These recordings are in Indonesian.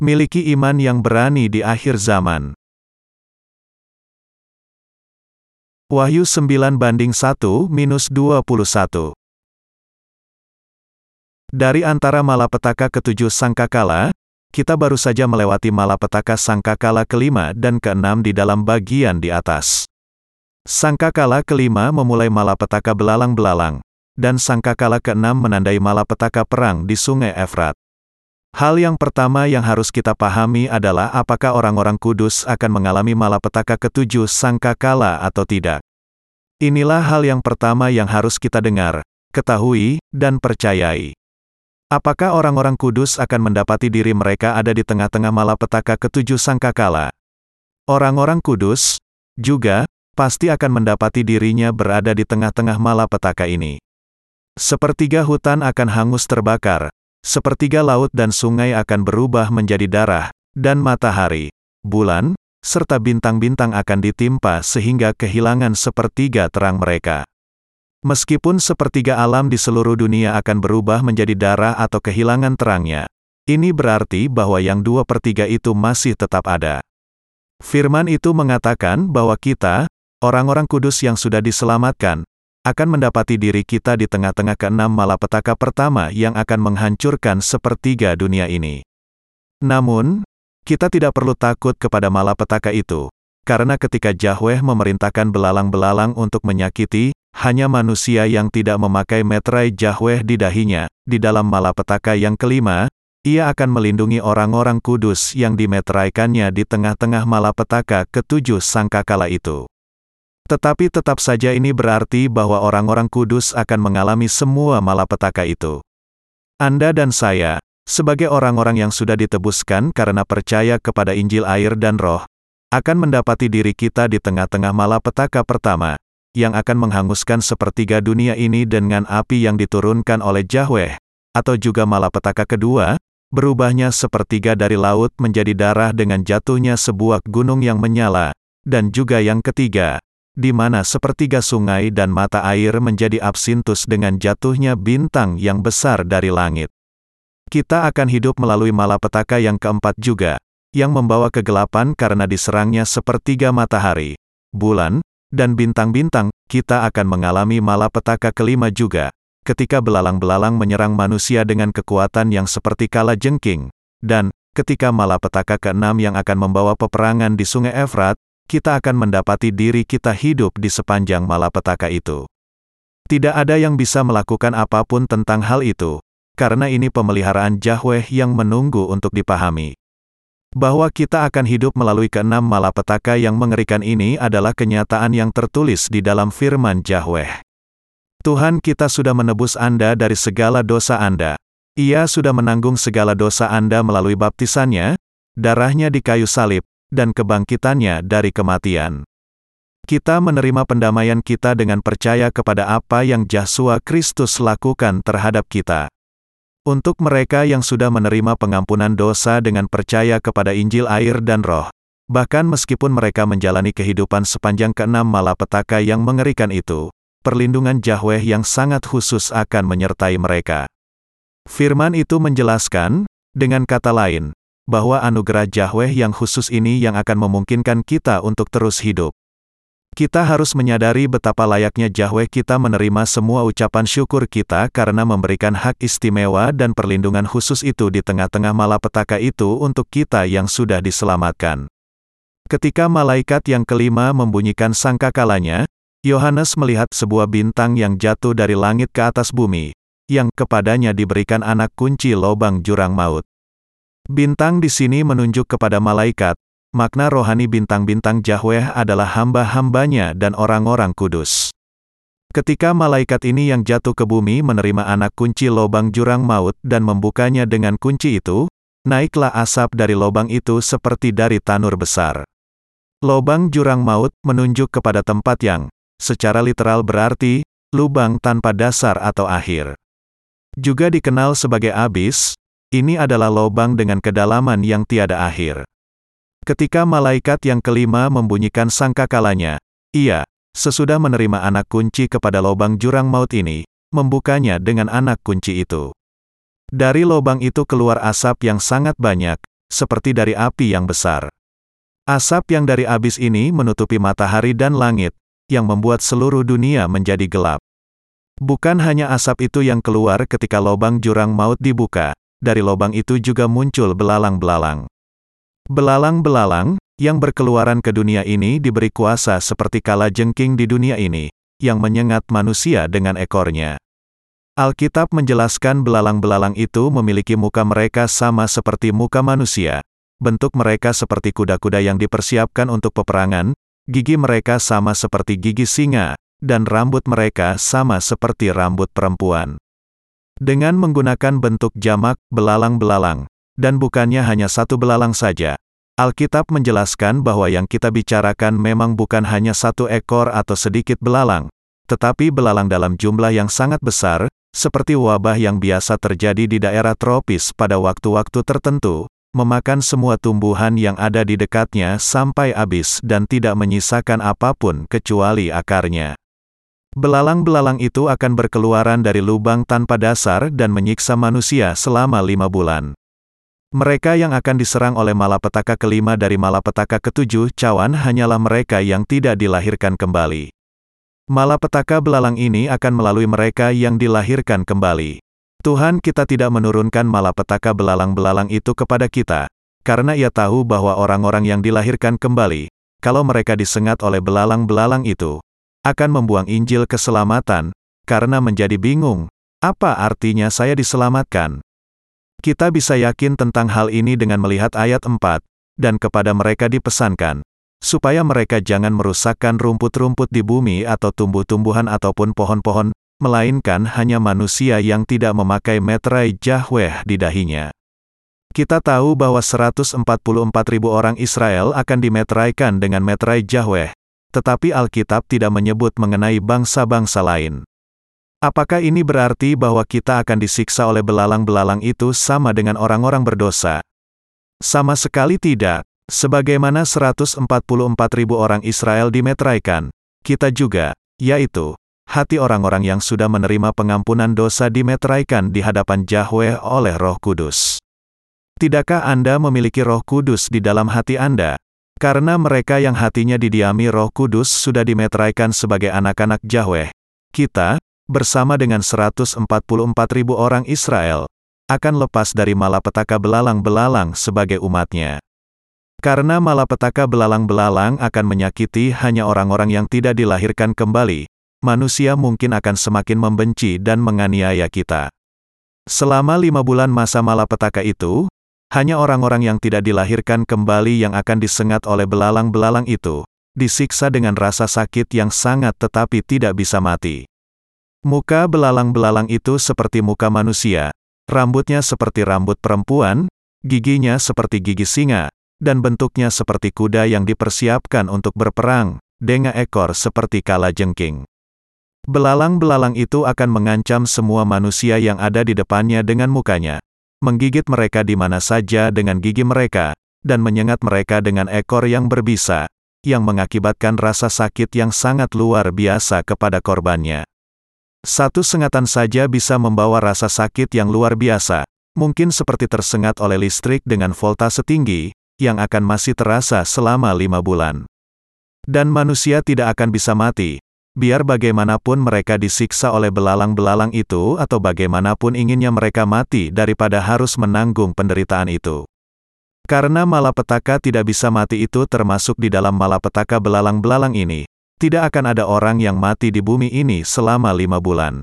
Miliki iman yang berani di akhir zaman. Wahyu 9 banding 1 minus 21. Dari antara malapetaka ketujuh sangkakala, kita baru saja melewati malapetaka sangkakala kelima dan keenam di dalam bagian di atas. Sangkakala kelima memulai malapetaka belalang-belalang, dan sangkakala keenam menandai malapetaka perang di sungai Efrat. Hal yang pertama yang harus kita pahami adalah apakah orang-orang kudus akan mengalami malapetaka ketujuh sangkakala atau tidak. Inilah hal yang pertama yang harus kita dengar, ketahui, dan percayai. Apakah orang-orang kudus akan mendapati diri mereka ada di tengah-tengah malapetaka ketujuh sangkakala? Orang-orang kudus, juga, pasti akan mendapati dirinya berada di tengah-tengah malapetaka ini. Sepertiga hutan akan hangus terbakar, sepertiga laut dan sungai akan berubah menjadi darah, dan matahari, bulan, serta bintang-bintang akan ditimpa sehingga kehilangan sepertiga terang mereka. Meskipun sepertiga alam di seluruh dunia akan berubah menjadi darah atau kehilangan terangnya, ini berarti bahwa yang dua per tiga itu masih tetap ada. Firman itu mengatakan bahwa kita, orang-orang kudus yang sudah diselamatkan, akan mendapati diri kita di tengah-tengah keenam malapetaka pertama yang akan menghancurkan sepertiga dunia ini. Namun, kita tidak perlu takut kepada malapetaka itu, karena ketika Yahweh memerintahkan belalang-belalang untuk menyakiti, hanya manusia yang tidak memakai meterai Yahweh di dahinya, di dalam malapetaka yang kelima, ia akan melindungi orang-orang kudus yang dimeteraikannya di tengah-tengah malapetaka ketujuh sangkakala itu. Tetapi tetap saja ini berarti bahwa orang-orang kudus akan mengalami semua malapetaka itu. Anda dan saya, sebagai orang-orang yang sudah ditebuskan karena percaya kepada Injil air dan roh, akan mendapati diri kita di tengah-tengah malapetaka pertama, yang akan menghanguskan sepertiga dunia ini dengan api yang diturunkan oleh Yahweh, atau juga malapetaka kedua, berubahnya sepertiga dari laut menjadi darah dengan jatuhnya sebuah gunung yang menyala, dan juga yang ketiga, di mana sepertiga sungai dan mata air menjadi absintus dengan jatuhnya bintang yang besar dari langit. Kita akan hidup melalui malapetaka yang keempat juga, yang membawa kegelapan karena diserangnya sepertiga matahari, bulan, dan bintang-bintang, kita akan mengalami malapetaka kelima juga, ketika belalang-belalang menyerang manusia dengan kekuatan yang seperti kala jengking, dan, ketika malapetaka keenam yang akan membawa peperangan di sungai Efrat, kita akan mendapati diri kita hidup di sepanjang malapetaka itu. Tidak ada yang bisa melakukan apa pun tentang hal itu, karena ini pemeliharaan Yahweh yang menunggu untuk dipahami. Bahwa kita akan hidup melalui keenam malapetaka yang mengerikan ini adalah kenyataan yang tertulis di dalam firman Yahweh. Tuhan kita sudah menebus Anda dari segala dosa Anda. Ia sudah menanggung segala dosa Anda melalui baptisannya, darahnya di kayu salib, dan kebangkitannya dari kematian. Kita menerima pendamaian kita dengan percaya kepada apa yang Yesus Kristus lakukan terhadap kita. Untuk mereka yang sudah menerima pengampunan dosa dengan percaya kepada Injil air dan roh, bahkan meskipun mereka menjalani kehidupan sepanjang keenam malapetaka yang mengerikan itu, perlindungan Yahweh yang sangat khusus akan menyertai mereka. Firman itu menjelaskan, dengan kata lain, bahwa anugerah Yahweh yang khusus ini yang akan memungkinkan kita untuk terus hidup. Kita harus menyadari betapa layaknya Yahweh kita menerima semua ucapan syukur kita karena memberikan hak istimewa dan perlindungan khusus itu di tengah-tengah malapetaka itu untuk kita yang sudah diselamatkan. Ketika malaikat yang kelima membunyikan sangkakalanya, Yohanes melihat sebuah bintang yang jatuh dari langit ke atas bumi, yang kepadanya diberikan anak kunci lobang jurang maut. Bintang di sini menunjuk kepada malaikat, Makna rohani bintang-bintang Yahweh adalah hamba-hambanya dan orang-orang kudus. Ketika malaikat ini yang jatuh ke bumi menerima anak kunci lobang jurang maut dan membukanya dengan kunci itu, naiklah asap dari lobang itu seperti dari tanur besar. Lobang jurang maut menunjuk kepada tempat yang, secara literal berarti, lubang tanpa dasar atau akhir. Juga dikenal sebagai abis, ini adalah lobang dengan kedalaman yang tiada akhir. Ketika malaikat yang kelima membunyikan sangkakalanya, ia, sesudah menerima anak kunci kepada lubang jurang maut ini, membukanya dengan anak kunci itu. Dari lubang itu keluar asap yang sangat banyak, seperti dari api yang besar. Asap yang dari abis ini menutupi matahari dan langit, yang membuat seluruh dunia menjadi gelap. Bukan hanya asap itu yang keluar ketika lobang jurang maut dibuka, dari lobang itu juga muncul belalang-belalang. Belalang-belalang, yang berkeluaran ke dunia ini diberi kuasa seperti kala jengking di dunia ini, yang menyengat manusia dengan ekornya. Alkitab menjelaskan belalang-belalang itu memiliki muka mereka sama seperti muka manusia, bentuk mereka seperti kuda-kuda yang dipersiapkan untuk peperangan, gigi mereka sama seperti gigi singa, dan rambut mereka sama seperti rambut perempuan. Dengan menggunakan bentuk jamak, belalang-belalang, dan bukannya hanya satu belalang saja, Alkitab menjelaskan bahwa yang kita bicarakan memang bukan hanya satu ekor atau sedikit belalang, tetapi belalang dalam jumlah yang sangat besar, seperti wabah yang biasa terjadi di daerah tropis pada waktu-waktu tertentu, memakan semua tumbuhan yang ada di dekatnya sampai habis dan tidak menyisakan apa pun kecuali akarnya. Belalang-belalang itu akan berkeluaran dari lubang tanpa dasar dan menyiksa manusia selama lima bulan. Mereka yang akan diserang oleh malapetaka kelima dari malapetaka ketujuh cawan hanyalah mereka yang tidak dilahirkan kembali. Malapetaka belalang ini akan melalui mereka yang dilahirkan kembali. Tuhan kita tidak menurunkan malapetaka belalang-belalang itu kepada kita, karena ia tahu bahwa orang-orang yang dilahirkan kembali, kalau mereka disengat oleh belalang-belalang itu, akan membuang Injil keselamatan, karena menjadi bingung, apa artinya saya diselamatkan? Kita bisa yakin tentang hal ini dengan melihat ayat 4, dan kepada mereka dipesankan, supaya mereka jangan merusakkan rumput-rumput di bumi atau tumbuh-tumbuhan ataupun pohon-pohon, melainkan hanya manusia yang tidak memakai meterai Yahweh di dahinya. Kita tahu bahwa 144.000 orang Israel akan dimeteraikan dengan meterai Yahweh, tetapi Alkitab tidak menyebut mengenai bangsa-bangsa lain. Apakah ini berarti bahwa kita akan disiksa oleh belalang-belalang itu sama dengan orang-orang berdosa? Sama sekali tidak. Sebagaimana 144.000 orang Israel dimeteraikan, kita juga, yaitu, hati orang-orang yang sudah menerima pengampunan dosa dimeteraikan di hadapan Yahweh oleh Roh Kudus. Tidakkah Anda memiliki Roh Kudus di dalam hati Anda? Karena mereka yang hatinya didiami roh kudus sudah dimeteraikan sebagai anak-anak Yahweh. Kita, bersama dengan 144 ribu orang Israel, akan lepas dari malapetaka belalang-belalang sebagai umatnya. Karena malapetaka belalang-belalang akan menyakiti hanya orang-orang yang tidak dilahirkan kembali, manusia mungkin akan semakin membenci dan menganiaya kita. Selama lima bulan masa malapetaka itu, hanya orang-orang yang tidak dilahirkan kembali yang akan disengat oleh belalang-belalang itu, disiksa dengan rasa sakit yang sangat tetapi tidak bisa mati. Muka belalang-belalang itu seperti muka manusia, rambutnya seperti rambut perempuan, giginya seperti gigi singa, dan bentuknya seperti kuda yang dipersiapkan untuk berperang, dengan ekor seperti kala jengking. Belalang-belalang itu akan mengancam semua manusia yang ada di depannya dengan mukanya, menggigit mereka di mana saja dengan gigi mereka, dan menyengat mereka dengan ekor yang berbisa, yang mengakibatkan rasa sakit yang sangat luar biasa kepada korbannya. Satu sengatan saja bisa membawa rasa sakit yang luar biasa, mungkin seperti tersengat oleh listrik dengan voltase tinggi, yang akan masih terasa selama lima bulan. Dan manusia tidak akan bisa mati, biar bagaimanapun mereka disiksa oleh belalang-belalang itu atau bagaimanapun inginnya mereka mati daripada harus menanggung penderitaan itu. Karena malapetaka tidak bisa mati itu termasuk di dalam malapetaka belalang-belalang ini, tidak akan ada orang yang mati di bumi ini selama lima bulan.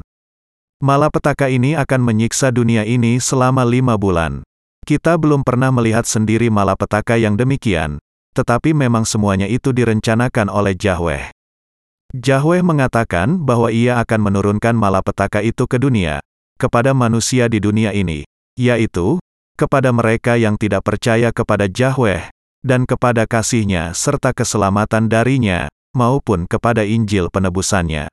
Malapetaka ini akan menyiksa dunia ini selama lima bulan. Kita belum pernah melihat sendiri malapetaka yang demikian, tetapi memang semuanya itu direncanakan oleh Yahweh. Yahweh mengatakan bahwa ia akan menurunkan malapetaka itu ke dunia, kepada manusia di dunia ini, yaitu, kepada mereka yang tidak percaya kepada Yahweh, dan kepada kasihnya serta keselamatan darinya, maupun kepada Injil penebusannya.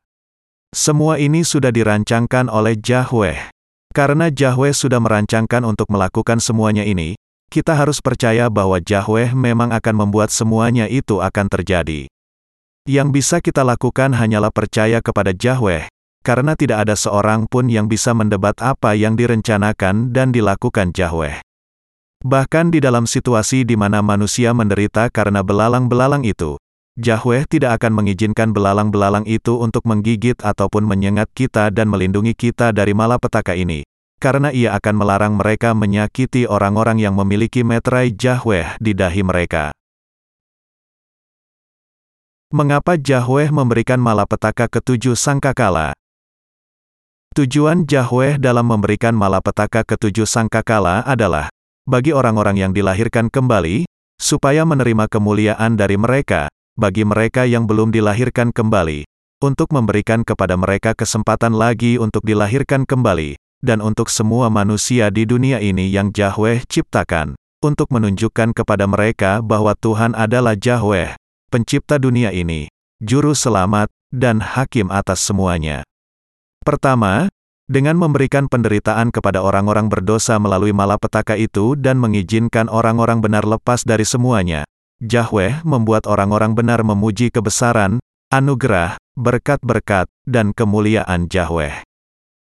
Semua ini sudah dirancangkan oleh Yahweh. Karena Yahweh sudah merancangkan untuk melakukan semuanya ini, kita harus percaya bahwa Yahweh memang akan membuat semuanya itu akan terjadi. Yang bisa kita lakukan hanyalah percaya kepada Yahweh, karena tidak ada seorang pun yang bisa mendebat apa yang direncanakan dan dilakukan Yahweh. Bahkan di dalam situasi di mana manusia menderita karena belalang-belalang itu, Yahweh tidak akan mengizinkan belalang-belalang itu untuk menggigit ataupun menyengat kita dan melindungi kita dari malapetaka ini, karena ia akan melarang mereka menyakiti orang-orang yang memiliki meterai Yahweh di dahi mereka. Mengapa Yahweh memberikan malapetaka ketujuh sangkakala? Tujuan Yahweh dalam memberikan malapetaka ketujuh sangkakala adalah bagi orang-orang yang dilahirkan kembali, supaya menerima kemuliaan dari mereka, bagi mereka yang belum dilahirkan kembali, untuk memberikan kepada mereka kesempatan lagi untuk dilahirkan kembali, dan untuk semua manusia di dunia ini yang Yahweh ciptakan, untuk menunjukkan kepada mereka bahwa Tuhan adalah Yahweh, pencipta dunia ini, juru selamat, dan hakim atas semuanya. Pertama, dengan memberikan penderitaan kepada orang-orang berdosa melalui malapetaka itu dan mengizinkan orang-orang benar lepas dari semuanya. Yahweh membuat orang-orang benar memuji kebesaran, anugerah, berkat-berkat, dan kemuliaan Yahweh.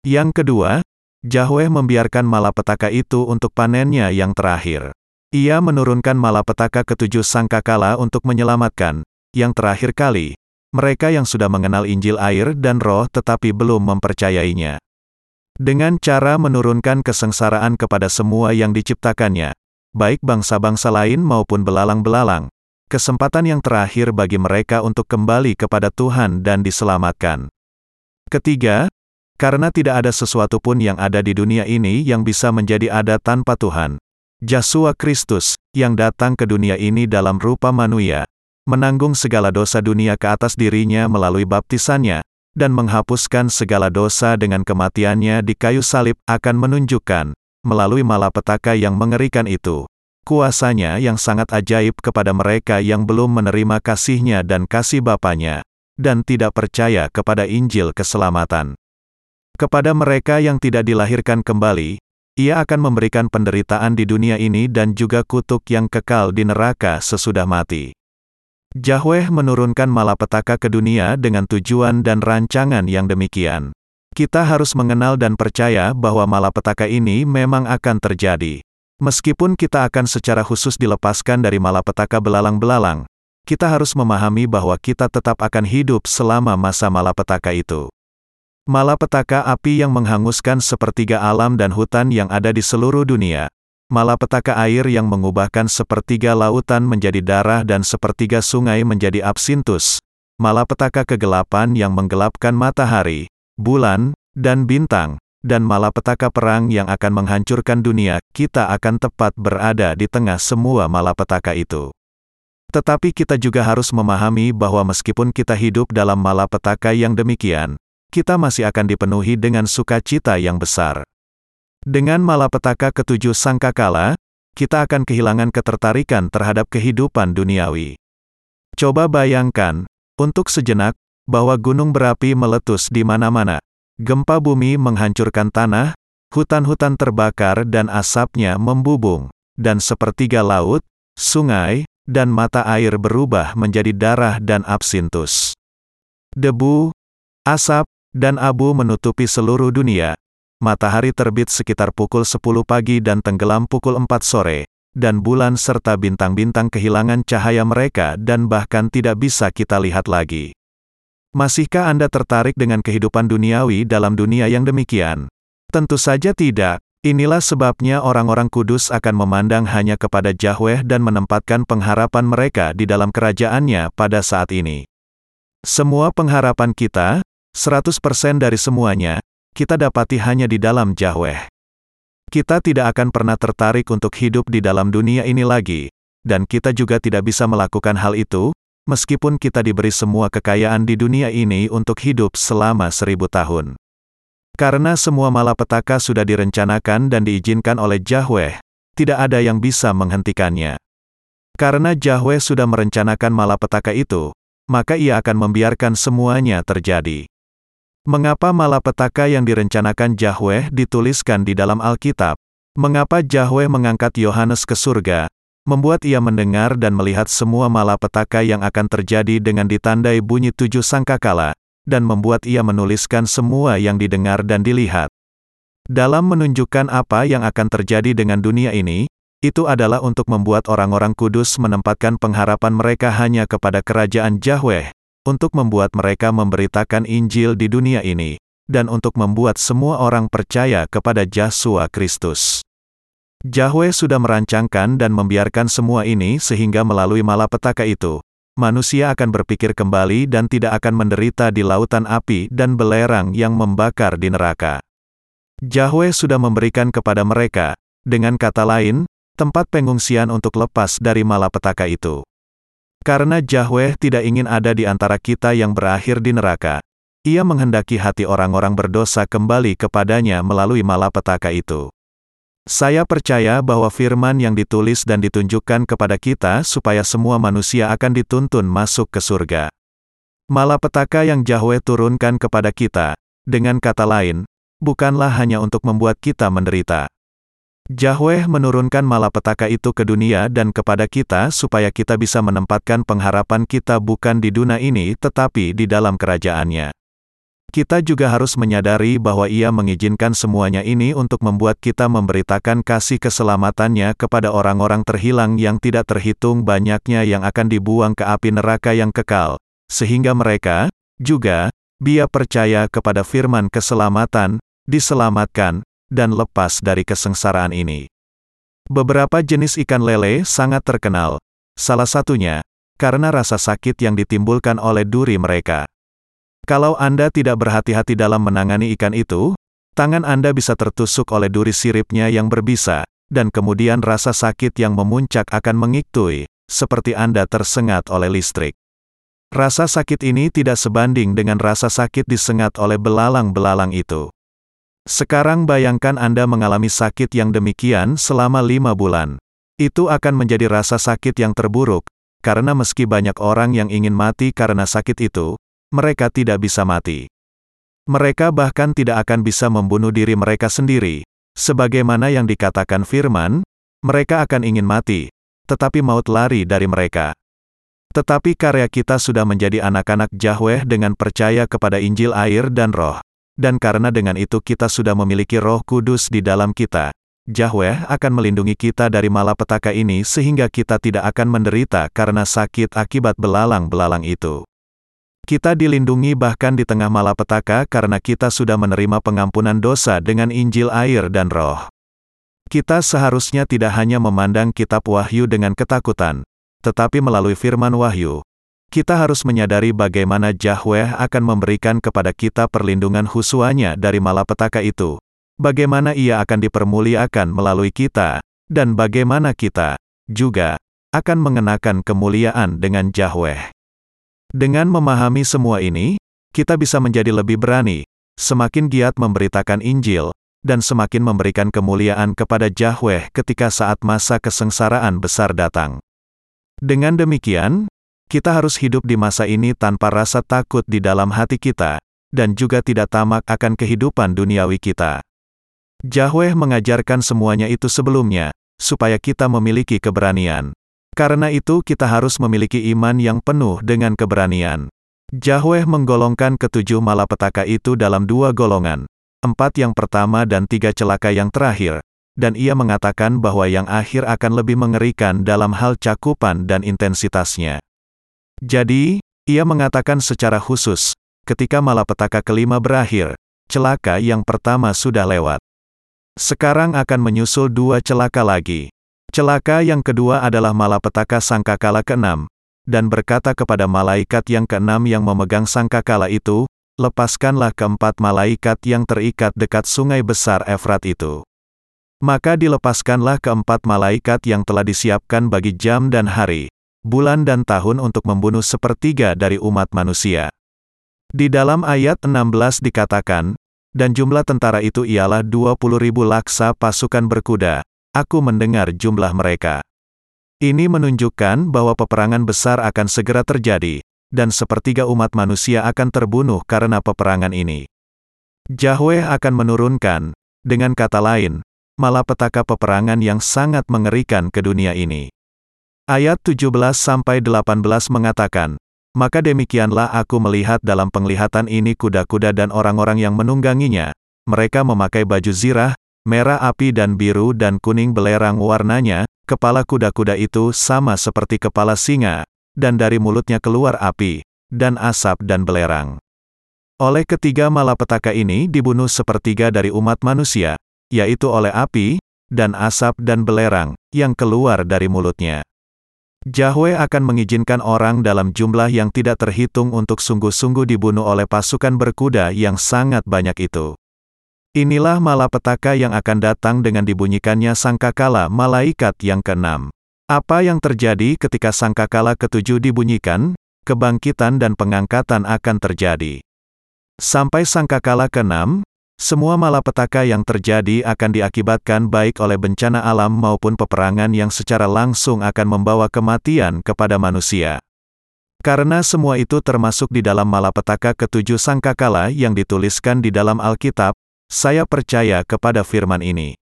Yang kedua, Yahweh membiarkan malapetaka itu untuk panennya yang terakhir. Ia menurunkan malapetaka ketujuh sangkakala untuk menyelamatkan, yang terakhir kali, mereka yang sudah mengenal Injil air dan roh tetapi belum mempercayainya. Dengan cara menurunkan kesengsaraan kepada semua yang diciptakannya, baik bangsa-bangsa lain maupun belalang-belalang, kesempatan yang terakhir bagi mereka untuk kembali kepada Tuhan dan diselamatkan. Ketiga, karena tidak ada sesuatu pun yang ada di dunia ini yang bisa menjadi ada tanpa Tuhan. Yesus Kristus, yang datang ke dunia ini dalam rupa manusia, menanggung segala dosa dunia ke atas dirinya melalui baptisannya, dan menghapuskan segala dosa dengan kematiannya di kayu salib akan menunjukkan, melalui malapetaka yang mengerikan itu, kuasanya yang sangat ajaib kepada mereka yang belum menerima kasihnya dan kasih Bapaknya, dan tidak percaya kepada Injil keselamatan. Kepada mereka yang tidak dilahirkan kembali, ia akan memberikan penderitaan di dunia ini dan juga kutuk yang kekal di neraka sesudah mati. Yahweh menurunkan malapetaka ke dunia dengan tujuan dan rancangan yang demikian. Kita harus mengenal dan percaya bahwa malapetaka ini memang akan terjadi. Meskipun kita akan secara khusus dilepaskan dari malapetaka belalang-belalang, kita harus memahami bahwa kita tetap akan hidup selama masa malapetaka itu. Malapetaka api yang menghanguskan sepertiga alam dan hutan yang ada di seluruh dunia, malapetaka air yang mengubahkan sepertiga lautan menjadi darah dan sepertiga sungai menjadi absintus, malapetaka kegelapan yang menggelapkan matahari, bulan, dan bintang, dan malapetaka perang yang akan menghancurkan dunia, kita akan tepat berada di tengah semua malapetaka itu. Tetapi kita juga harus memahami bahwa meskipun kita hidup dalam malapetaka yang demikian, kita masih akan dipenuhi dengan sukacita yang besar. Dengan malapetaka ketujuh sangkakala, kita akan kehilangan ketertarikan terhadap kehidupan duniawi. Coba bayangkan, untuk sejenak, bahwa gunung berapi meletus di mana-mana. Gempa bumi menghancurkan tanah, hutan-hutan terbakar dan asapnya membubung, dan sepertiga laut, sungai, dan mata air berubah menjadi darah dan absintus. Debu, asap, dan abu menutupi seluruh dunia, matahari terbit sekitar pukul 10 pagi dan tenggelam pukul 4 sore, dan bulan serta bintang-bintang kehilangan cahaya mereka dan bahkan tidak bisa kita lihat lagi. Masihkah Anda tertarik dengan kehidupan duniawi dalam dunia yang demikian? Tentu saja tidak. Inilah sebabnya orang-orang kudus akan memandang hanya kepada Yahweh dan menempatkan pengharapan mereka di dalam kerajaannya pada saat ini. Semua pengharapan kita, 100% dari semuanya, kita dapati hanya di dalam Yahweh. Kita tidak akan pernah tertarik untuk hidup di dalam dunia ini lagi, dan kita juga tidak bisa melakukan hal itu, meskipun kita diberi semua kekayaan di dunia ini untuk hidup selama seribu tahun. Karena semua malapetaka sudah direncanakan dan diizinkan oleh Yahweh, tidak ada yang bisa menghentikannya. Karena Yahweh sudah merencanakan malapetaka itu, maka ia akan membiarkan semuanya terjadi. Mengapa malapetaka yang direncanakan Yahweh dituliskan di dalam Alkitab? Mengapa Yahweh mengangkat Yohanes ke surga, membuat ia mendengar dan melihat semua malapetaka yang akan terjadi dengan ditandai bunyi tujuh sangkakala, dan membuat ia menuliskan semua yang didengar dan dilihat? Dalam menunjukkan apa yang akan terjadi dengan dunia ini, itu adalah untuk membuat orang-orang kudus menempatkan pengharapan mereka hanya kepada kerajaan Yahweh, untuk membuat mereka memberitakan Injil di dunia ini, dan untuk membuat semua orang percaya kepada Yesus Kristus. Yahweh sudah merancangkan dan membiarkan semua ini sehingga melalui malapetaka itu, manusia akan berpikir kembali dan tidak akan menderita di lautan api dan belerang yang membakar di neraka. Yahweh sudah memberikan kepada mereka, dengan kata lain, tempat pengungsian untuk lepas dari malapetaka itu. Karena Yahweh tidak ingin ada di antara kita yang berakhir di neraka, ia menghendaki hati orang-orang berdosa kembali kepadanya melalui malapetaka itu. Saya percaya bahwa firman yang ditulis dan ditunjukkan kepada kita supaya semua manusia akan dituntun masuk ke surga. Malapetaka yang Yahweh turunkan kepada kita, dengan kata lain, bukanlah hanya untuk membuat kita menderita. Yahweh menurunkan malapetaka itu ke dunia dan kepada kita supaya kita bisa menempatkan pengharapan kita bukan di dunia ini tetapi di dalam kerajaannya. Kita juga harus menyadari bahwa ia mengizinkan semuanya ini untuk membuat kita memberitakan kasih keselamatannya kepada orang-orang terhilang yang tidak terhitung banyaknya yang akan dibuang ke api neraka yang kekal, sehingga mereka, juga, dia percaya kepada firman keselamatan, diselamatkan, dan lepas dari kesengsaraan ini. Beberapa jenis ikan lele sangat terkenal, salah satunya, karena rasa sakit yang ditimbulkan oleh duri mereka. Kalau Anda tidak berhati-hati dalam menangani ikan itu, tangan Anda bisa tertusuk oleh duri siripnya yang berbisa, dan kemudian rasa sakit yang memuncak akan mengiktui, seperti Anda tersengat oleh listrik. Rasa sakit ini tidak sebanding dengan rasa sakit disengat oleh belalang-belalang itu. Sekarang bayangkan Anda mengalami sakit yang demikian selama lima bulan. Itu akan menjadi rasa sakit yang terburuk, karena meski banyak orang yang ingin mati karena sakit itu, mereka tidak bisa mati. Mereka bahkan tidak akan bisa membunuh diri mereka sendiri, sebagaimana yang dikatakan firman, mereka akan ingin mati, tetapi maut lari dari mereka. Tetapi karya kita sudah menjadi anak-anak Yahweh dengan percaya kepada Injil air dan roh. Dan karena dengan itu kita sudah memiliki roh kudus di dalam kita, Yahweh akan melindungi kita dari malapetaka ini sehingga kita tidak akan menderita karena sakit akibat belalang-belalang itu. Kita dilindungi bahkan di tengah malapetaka karena kita sudah menerima pengampunan dosa dengan Injil air dan roh. Kita seharusnya tidak hanya memandang kitab wahyu dengan ketakutan, tetapi melalui firman wahyu, kita harus menyadari bagaimana Yahweh akan memberikan kepada kita perlindungan khusuanya dari malapetaka itu, bagaimana ia akan dipermuliakan melalui kita, dan bagaimana kita, juga, akan mengenakan kemuliaan dengan Yahweh. Dengan memahami semua ini, kita bisa menjadi lebih berani, semakin giat memberitakan Injil, dan semakin memberikan kemuliaan kepada Yahweh ketika saat masa kesengsaraan besar datang. Dengan demikian, kita harus hidup di masa ini tanpa rasa takut di dalam hati kita, dan juga tidak tamak akan kehidupan duniawi kita. Yahweh mengajarkan semuanya itu sebelumnya, supaya kita memiliki keberanian. Karena itu kita harus memiliki iman yang penuh dengan keberanian. Yahweh menggolongkan ketujuh malapetaka itu dalam dua golongan, empat yang pertama dan tiga celaka yang terakhir, dan ia mengatakan bahwa yang akhir akan lebih mengerikan dalam hal cakupan dan intensitasnya. Jadi, ia mengatakan secara khusus, ketika malapetaka kelima berakhir, celaka yang pertama sudah lewat. Sekarang akan menyusul dua celaka lagi. Celaka yang kedua adalah malapetaka sangkakala keenam, dan berkata kepada malaikat yang keenam yang memegang sangkakala itu, lepaskanlah keempat malaikat yang terikat dekat sungai besar Efrat itu. Maka dilepaskanlah keempat malaikat yang telah disiapkan bagi jam dan hari, bulan dan tahun untuk membunuh sepertiga dari umat manusia. Di dalam ayat 16 dikatakan, dan jumlah tentara itu ialah 20 ribu laksa pasukan berkuda, Aku mendengar jumlah mereka. Ini menunjukkan bahwa peperangan besar akan segera terjadi, dan sepertiga umat manusia akan terbunuh karena peperangan ini. Yahweh akan menurunkan, dengan kata lain, malapetaka peperangan yang sangat mengerikan ke dunia ini. Ayat 17-18 mengatakan, Maka demikianlah aku melihat dalam penglihatan ini kuda-kuda dan orang-orang yang menungganginya, mereka memakai baju zirah, merah api dan biru dan kuning belerang warnanya, kepala kuda-kuda itu sama seperti kepala singa, dan dari mulutnya keluar api, dan asap dan belerang. Oleh ketiga malapetaka ini dibunuh sepertiga dari umat manusia, yaitu oleh api, dan asap dan belerang, yang keluar dari mulutnya. Yahweh akan mengizinkan orang dalam jumlah yang tidak terhitung untuk sungguh-sungguh dibunuh oleh pasukan berkuda yang sangat banyak itu. Inilah malapetaka yang akan datang dengan dibunyikannya sangkakala malaikat yang keenam. Apa yang terjadi ketika sangkakala ketujuh dibunyikan? Kebangkitan dan pengangkatan akan terjadi. Sampai sangkakala keenam, semua malapetaka yang terjadi akan diakibatkan baik oleh bencana alam maupun peperangan yang secara langsung akan membawa kematian kepada manusia. Karena semua itu termasuk di dalam malapetaka ketujuh sangkakala yang dituliskan di dalam Alkitab, saya percaya kepada firman ini.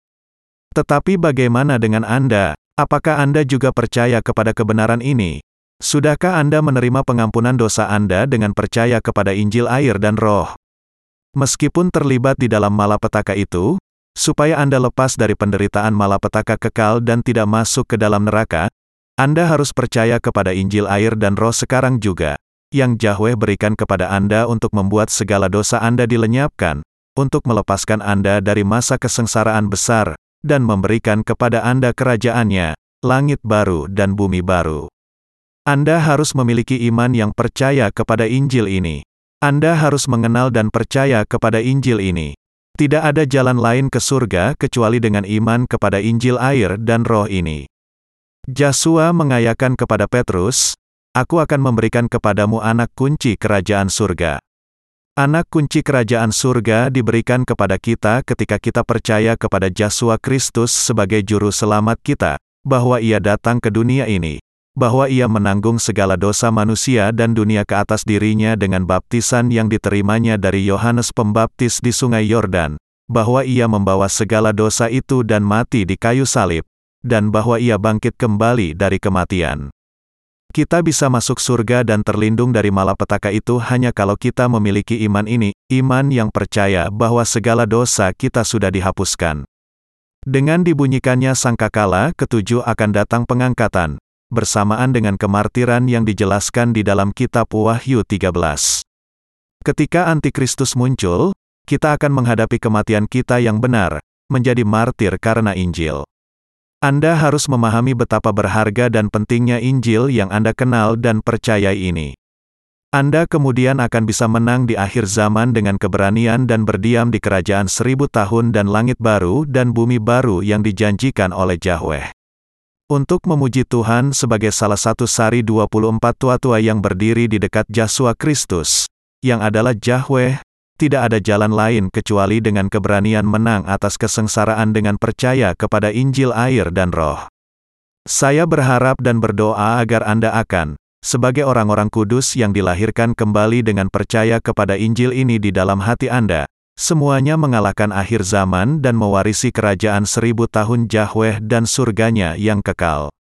Tetapi bagaimana dengan Anda? Apakah Anda juga percaya kepada kebenaran ini? Sudahkah Anda menerima pengampunan dosa Anda dengan percaya kepada Injil air dan roh? Meskipun terlibat di dalam malapetaka itu, supaya Anda lepas dari penderitaan malapetaka kekal dan tidak masuk ke dalam neraka, Anda harus percaya kepada Injil air dan roh sekarang juga, yang Yahweh berikan kepada Anda untuk membuat segala dosa Anda dilenyapkan, untuk melepaskan Anda dari masa kesengsaraan besar, dan memberikan kepada Anda kerajaannya, langit baru dan bumi baru. Anda harus memiliki iman yang percaya kepada Injil ini. Anda harus mengenal dan percaya kepada Injil ini. Tidak ada jalan lain ke surga kecuali dengan iman kepada Injil air dan roh ini. Joshua mengayakan kepada Petrus, Aku akan memberikan kepadamu anak kunci kerajaan surga. Anak kunci kerajaan surga diberikan kepada kita ketika kita percaya kepada Yesus Kristus sebagai juru selamat kita, bahwa ia datang ke dunia ini, bahwa ia menanggung segala dosa manusia dan dunia ke atas dirinya dengan baptisan yang diterimanya dari Yohanes Pembaptis di Sungai Yordan, bahwa ia membawa segala dosa itu dan mati di kayu salib, dan bahwa ia bangkit kembali dari kematian. Kita bisa masuk surga dan terlindung dari malapetaka itu hanya kalau kita memiliki iman ini, iman yang percaya bahwa segala dosa kita sudah dihapuskan. Dengan dibunyikannya sangkakala, ketujuh akan datang pengangkatan, bersamaan dengan kemartiran yang dijelaskan di dalam kitab Wahyu 13. Ketika antikristus muncul, kita akan menghadapi kematian kita yang benar, menjadi martir karena Injil. Anda harus memahami betapa berharga dan pentingnya Injil yang Anda kenal dan percayai ini. Anda kemudian akan bisa menang di akhir zaman dengan keberanian dan berdiam di kerajaan seribu tahun dan langit baru dan bumi baru yang dijanjikan oleh Yahweh. Untuk memuji Tuhan sebagai salah satu sari 24 tua-tua yang berdiri di dekat Yesus Kristus, yang adalah Yahweh, tidak ada jalan lain kecuali dengan keberanian menang atas kesengsaraan dengan percaya kepada Injil air dan roh. Saya berharap dan berdoa agar Anda akan, sebagai orang-orang kudus yang dilahirkan kembali dengan percaya kepada Injil ini di dalam hati Anda, Semuanya mengalahkan akhir zaman dan mewarisi kerajaan seribu tahun Yahweh dan surganya yang kekal.